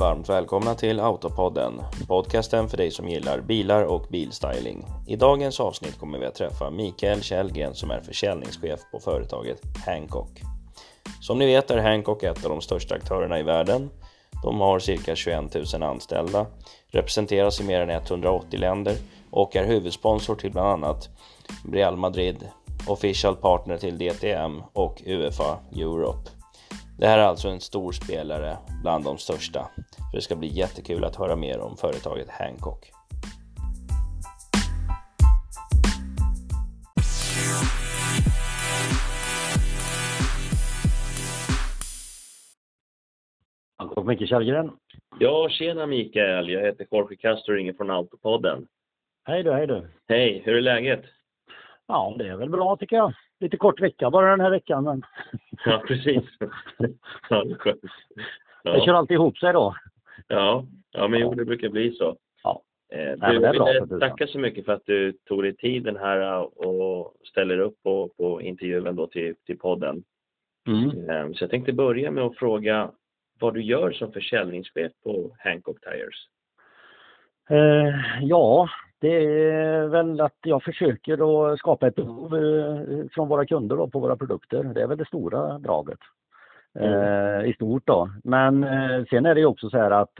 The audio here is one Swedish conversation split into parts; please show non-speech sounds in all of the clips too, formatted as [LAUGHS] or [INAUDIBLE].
varmt välkomna till Autopodden, podcasten för dig som gillar bilar och bilstyling. I dagens avsnitt kommer vi att träffa Mikael Källgren som är försäljningschef på företaget Hancock. Som ni vet är Hancock ett av de största aktörerna i världen. De har cirka 21 000 anställda, representeras i mer än 180 länder och är huvudsponsor till bland annat Real Madrid, official partner till DTM och Uefa Europe. Det här är alltså en stor spelare bland de största. Så det ska bli jättekul att höra mer om företaget Hancock. Hancock Micke Källgren. Ja, tjena Mikael. Jag heter Jorge Castro och ringer från Autopodden. Hej du, hej du. Hej, hur är läget? Ja, det är väl bra tycker jag. Lite kort vecka bara den här veckan men... [LAUGHS] Ja, precis. ja, det, är ja. det kör alltid ihop sig då. Ja, ja men jo, det brukar bli så. Ja. Eh, du, jag vill tacka så mycket för att du tog dig tiden här och ställer upp på, på intervjun då till, till podden. Mm. Eh, så jag tänkte börja med att fråga vad du gör som försäljningschef på Hancock Tires. Eh, ja, det är väl att jag försöker att skapa ett behov eh, från våra kunder då, på våra produkter. Det är väl det stora draget. Mm. Eh, I stort då. Men eh, sen är det ju också så här att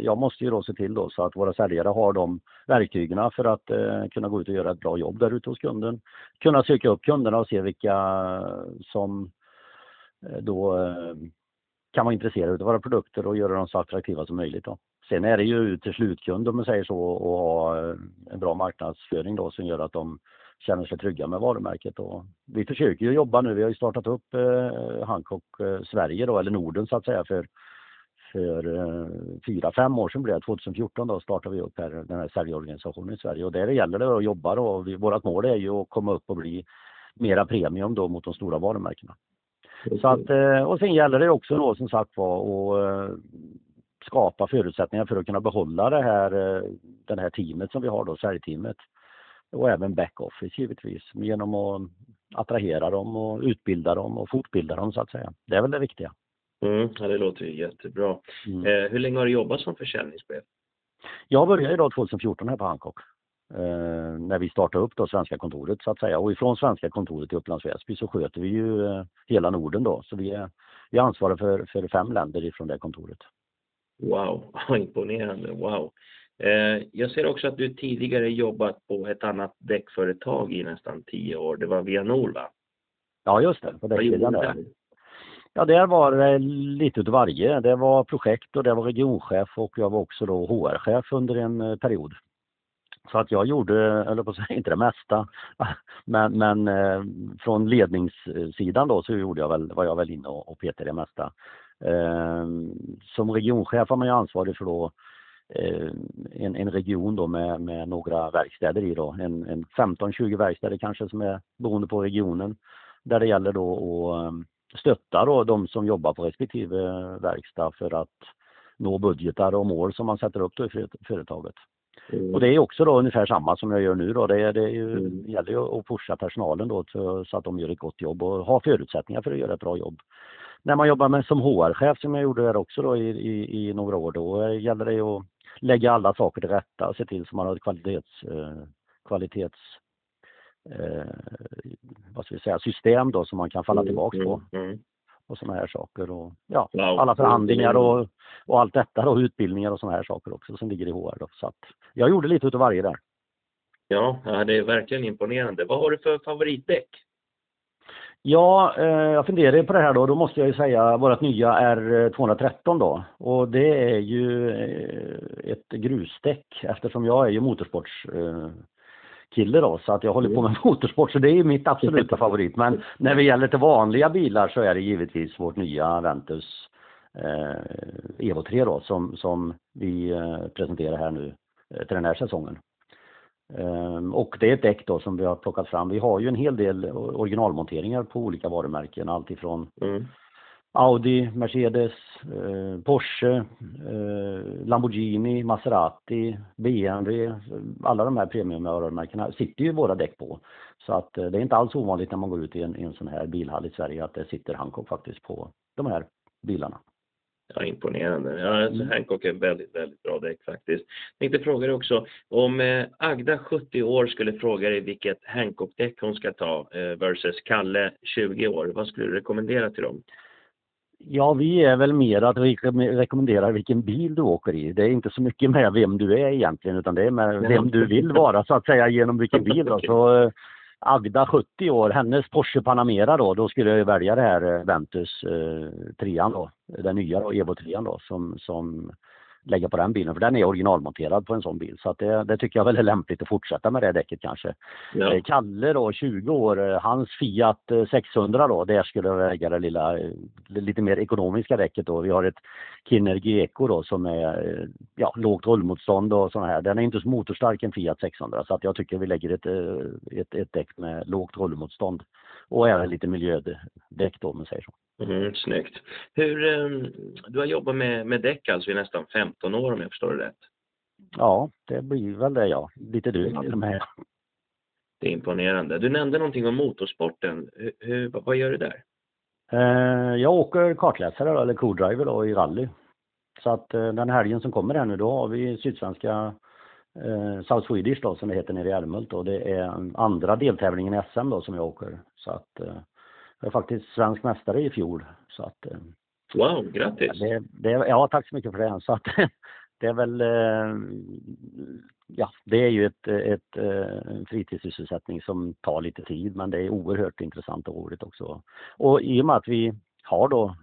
jag måste ju då se till då så att våra säljare har de verktygen för att kunna gå ut och göra ett bra jobb där ute hos kunden. Kunna söka upp kunderna och se vilka som då kan vara intresserade av våra produkter och göra dem så attraktiva som möjligt. Då. Sen är det ju till slutkund om man säger så och ha en bra marknadsföring då som gör att de känner sig trygga med varumärket. Och vi försöker ju jobba nu, vi har ju startat upp eh, Hancock eh, Sverige då, eller Norden så att säga för, för eh, fyra, fem år sedan blev det, 2014 då startade vi upp här, den här säljorganisationen i Sverige och där gäller det att jobba då. Vi, vårat mål är ju att komma upp och bli mera premium då mot de stora varumärkena. Så att, eh, och sen gäller det också då som sagt var eh, skapa förutsättningar för att kunna behålla det här, eh, det här teamet som vi har då, säljteamet. Och även backoffice givetvis genom att attrahera dem och utbilda dem och fortbilda dem så att säga. Det är väl det viktiga. Mm, ja, det låter ju jättebra. Mm. Eh, hur länge har du jobbat som försäljningschef? Jag började då 2014 här på Hancock. Eh, när vi startade upp då svenska kontoret så att säga. Och ifrån svenska kontoret i Upplands Väsby så sköter vi ju eh, hela Norden då. Så vi är, vi är ansvariga för, för fem länder ifrån det kontoret. Wow, [LAUGHS] imponerande. Wow. Eh, jag ser också att du tidigare jobbat på ett annat däckföretag i nästan tio år. Det var Vianor va? Ja just det, på däcksidan där. Ja, där var det lite utav varje. Det var projekt och det var regionchef och jag var också då HR-chef under en eh, period. Så att jag gjorde, eller på säga, [LAUGHS] inte det mesta, [LAUGHS] men, men eh, från ledningssidan då så gjorde jag väl, var jag väl inne och, och petade det mesta. Eh, som regionchef har man ju ansvarig för då eh, en, en, region då med, med några verkstäder i då. En, en 15-20 verkstäder kanske som är beroende på regionen. Där det gäller då att eh, stötta då de som jobbar på respektive verkstad för att nå budgetar och mål som man sätter upp då i företaget. Mm. Och det är också då ungefär samma som jag gör nu då. Det, det ju, mm. gäller ju att pusha personalen då så att de gör ett gott jobb och har förutsättningar för att göra ett bra jobb när man jobbar med som HR-chef som jag gjorde där också då i, i, i, några år då gäller det att lägga alla saker till rätta och se till så man har ett kvalitets, eh, kvalitets eh, vad ska vi säga, system då som man kan falla mm, tillbaks på. Mm, mm. Och sådana här saker och ja, alla förhandlingar och, och allt detta då, utbildningar och sådana här saker också som ligger i HR då. Så att jag gjorde lite utav varje där. Ja, det är verkligen imponerande. Vad har du för favoritdäck? Ja, eh, jag funderar på det här då. Då måste jag ju säga vårt nya R213 då. Och det är ju eh, ett grusdäck eftersom jag är ju motorsportskille då. Så att jag håller på med [LAUGHS] motorsport så det är mitt absoluta [LAUGHS] favorit. Men när det gäller till vanliga bilar så är det givetvis vårt nya Ventus eh, Evo 3 då som, som vi eh, presenterar här nu eh, till den här säsongen. Ehm, och det är ett däck då som vi har plockat fram. Vi har ju en hel del originalmonteringar på olika varumärken. Alltifrån mm. Audi, Mercedes, eh, Porsche, eh, Lamborghini, Maserati, BMW. Alla de här premiumvarumärkena sitter ju våra däck på. Så att eh, det är inte alls ovanligt när man går ut i en, i en sån här bilhall i Sverige att det sitter Hancock faktiskt på de här bilarna. Ja, imponerande. Ja, alltså mm. Hancock är väldigt, väldigt bra däck faktiskt. Jag tänkte fråga dig också, om eh, Agda 70 år skulle fråga dig vilket Hancock-däck hon ska ta eh, versus Kalle 20 år, vad skulle du rekommendera till dem? Ja, vi är väl mer att vi rekommenderar vilken bil du åker i. Det är inte så mycket med vem du är egentligen, utan det är med vem du vill vara så att säga genom vilken bil. Då. [LAUGHS] Så, eh, Agda 70 år, hennes Porsche Panamera då, då skulle jag välja det här eh, Ventus eh, trean då, den nya då, Evo 3 då som, som lägga på den bilen för den är originalmonterad på en sån bil. Så det, det tycker jag väl är lämpligt att fortsätta med det däcket kanske. Ja. Eh, Kalle då, 20 år, eh, hans Fiat 600 eh, då, där skulle jag lägga det lilla, lite mer ekonomiska däcket då. Vi har ett Kinergy Eco då som är ja, lågt rollmotstånd och sådana här. Den är inte så motorstark en Fiat 600 så att jag tycker vi lägger ett, ett, ett däck med lågt rollmotstånd och även lite miljödäck då om man säger så. Mm, snyggt. Hur, ehm, du har jobbat med, med däck alltså i nästan 15 år om jag förstår det rätt? Ja, det blir väl det ja. Lite drygt till och med. Det är imponerande. Du nämnde någonting om motorsporten. Hur, vad gör du där? Eh, jag åker kartläsare eller co-driver i rally. Så att eh, den helgen som kommer här nu då har vi Sydsvenska eh, South Swedish då som det heter nere i Älmhult och det är andra deltävlingen i SM då som jag åker. Så att jag är faktiskt svensk mästare i fjol. Så att, eh, wow, grattis! Det, det, ja, tack så mycket för det. Så att, [LAUGHS] det är väl, eh, ja, det är ju ett, ett, eh, en fritidssysselsättning som tar lite tid men det är oerhört intressant och roligt också. Och i och med att vi har då,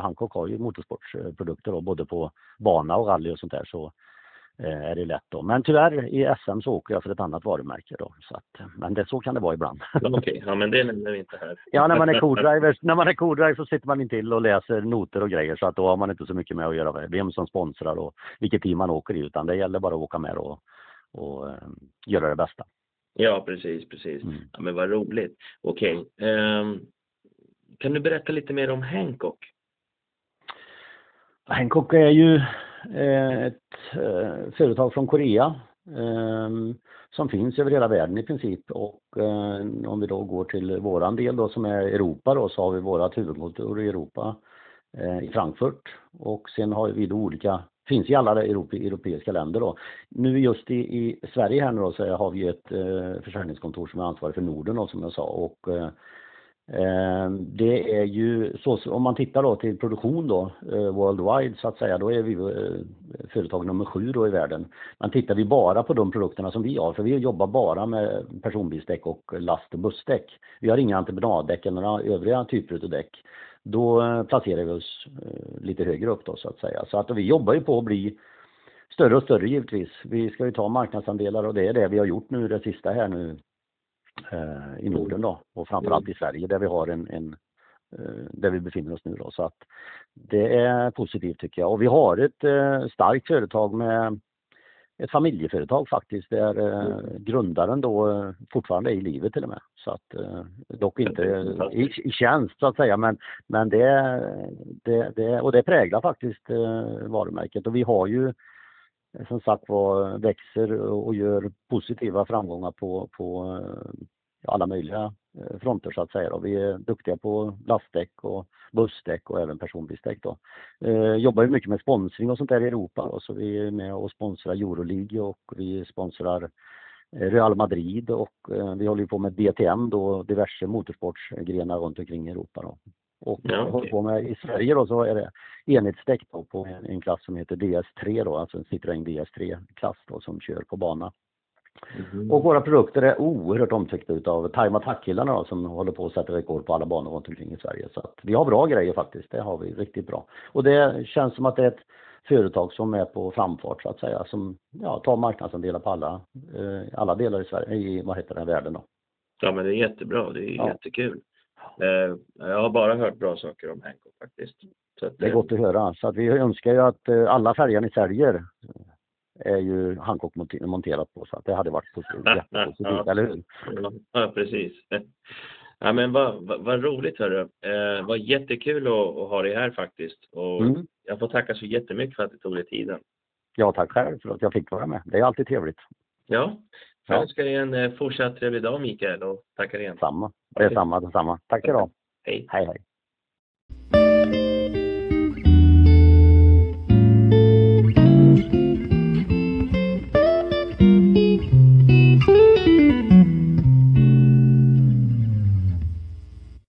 Hancock har ju motorsportsprodukter då, både på bana och rally och sånt där så Eh, är det lätt då. Men tyvärr i SM så åker jag för ett annat varumärke då. Så att, men det, så kan det vara ibland. Okej, okay. ja men det nämner vi inte här. ja, när man är co-driver, [LAUGHS] när man är co-driver så sitter man in till och läser noter och grejer så att då har man inte så mycket med att göra vem som sponsrar och vilket team man åker i utan det gäller bara att åka med och, och um, göra det bästa. Ja, precis, precis. Mm. Ja, men vad roligt. Okej. Okay. Um, ehm, kan du berätta lite mer om Hancock? Hancock är ju Eh, Eh, ett eh, företag från Korea ehm, som finns över hela världen i princip. Och eh, om vi då går till våran del då som är Europa då så har vi vårat huvudkontor i Europa i Frankfurt. Och sen har vi då olika finns i alla europeiska länder då. Nu just i, i Sverige här nu då så har vi ett försäljningskontor som är ansvarig för Norden då, som jag sa. Och Eh, det är ju så, om man tittar då till produktion då, eh, worldwide så att säga, då är vi eh, företag nummer sju då i världen. Men tittar vi bara på de produkterna som vi har, för vi jobbar bara med personbilsdäck och last och bussdäck. Vi har inga entreprenaddäck eller några övriga typer av däck. Då placerar vi oss lite högre upp då så att säga. Så att vi jobbar ju på att bli större och större givetvis. Vi ska ju ta marknadsandelar och det är det vi har gjort nu det sista här nu i Norden då och framförallt i Sverige där vi har en, en eh, där vi befinner oss nu då. Så att det är positivt tycker jag. Och vi har ett eh, starkt företag med ett familjeföretag faktiskt där eh, grundaren då eh, fortfarande är i livet till och med. Så att, eh, dock inte i, i tjänst så att säga men, men det, det, det, och det präglar faktiskt eh, varumärket och vi har ju som sagt var växer och gör positiva framgångar på, på eh, alla möjliga eh, fronter så att säga. Då. Vi är duktiga på lastdäck och bussdäck och även personbilsdäck. Då. Eh, jobbar ju mycket med sponsring och sånt där i Europa då, så vi är med och sponsrar Euroleague och vi sponsrar eh, Real Madrid och eh, vi håller på med DTM då, diverse motorsportsgrenar runt omkring i Europa. Då. Och ja, okay. håller på med, i Sverige då så är det enhetsdäck då på en, en klass som heter DS3 då, alltså en Citroën DS3-klass då som kör på bana. Mm. Och våra produkter är oerhört omtyckta utav Time Attack-killarna som håller på att sätta rekord på alla banor runt omkring i Sverige. Så att vi har bra grejer faktiskt, det har vi riktigt bra. Och det känns som att det är ett företag som är på framfart så att säga, som ja, tar marknadsandelar på alla, eh, alla delar i Sverige, i vad heter det, världen då. Ja men det är jättebra, det är ja. jättekul. Eh, jag har bara hört bra saker om Hancock faktiskt. Att, det är gott att höra. Så att vi önskar ju att eh, alla färger ni säljer är ju Hancock monterat på så att det hade varit positivt, jättepositivt, [LAUGHS] eller hur? Ja, precis. Ja, men vad, vad, vad roligt hörru. Eh, vad jättekul att, att ha dig här faktiskt. Och mm. Jag får tacka så jättemycket för att du tog dig tiden. Ja, tack själv för att jag fick vara med. Det är alltid trevligt. Ja, jag önskar dig en eh, fortsatt trevlig dag Mikael och tackar igen. Samma, det är samma, detsamma. Tack idag. Hej. Hej, hej.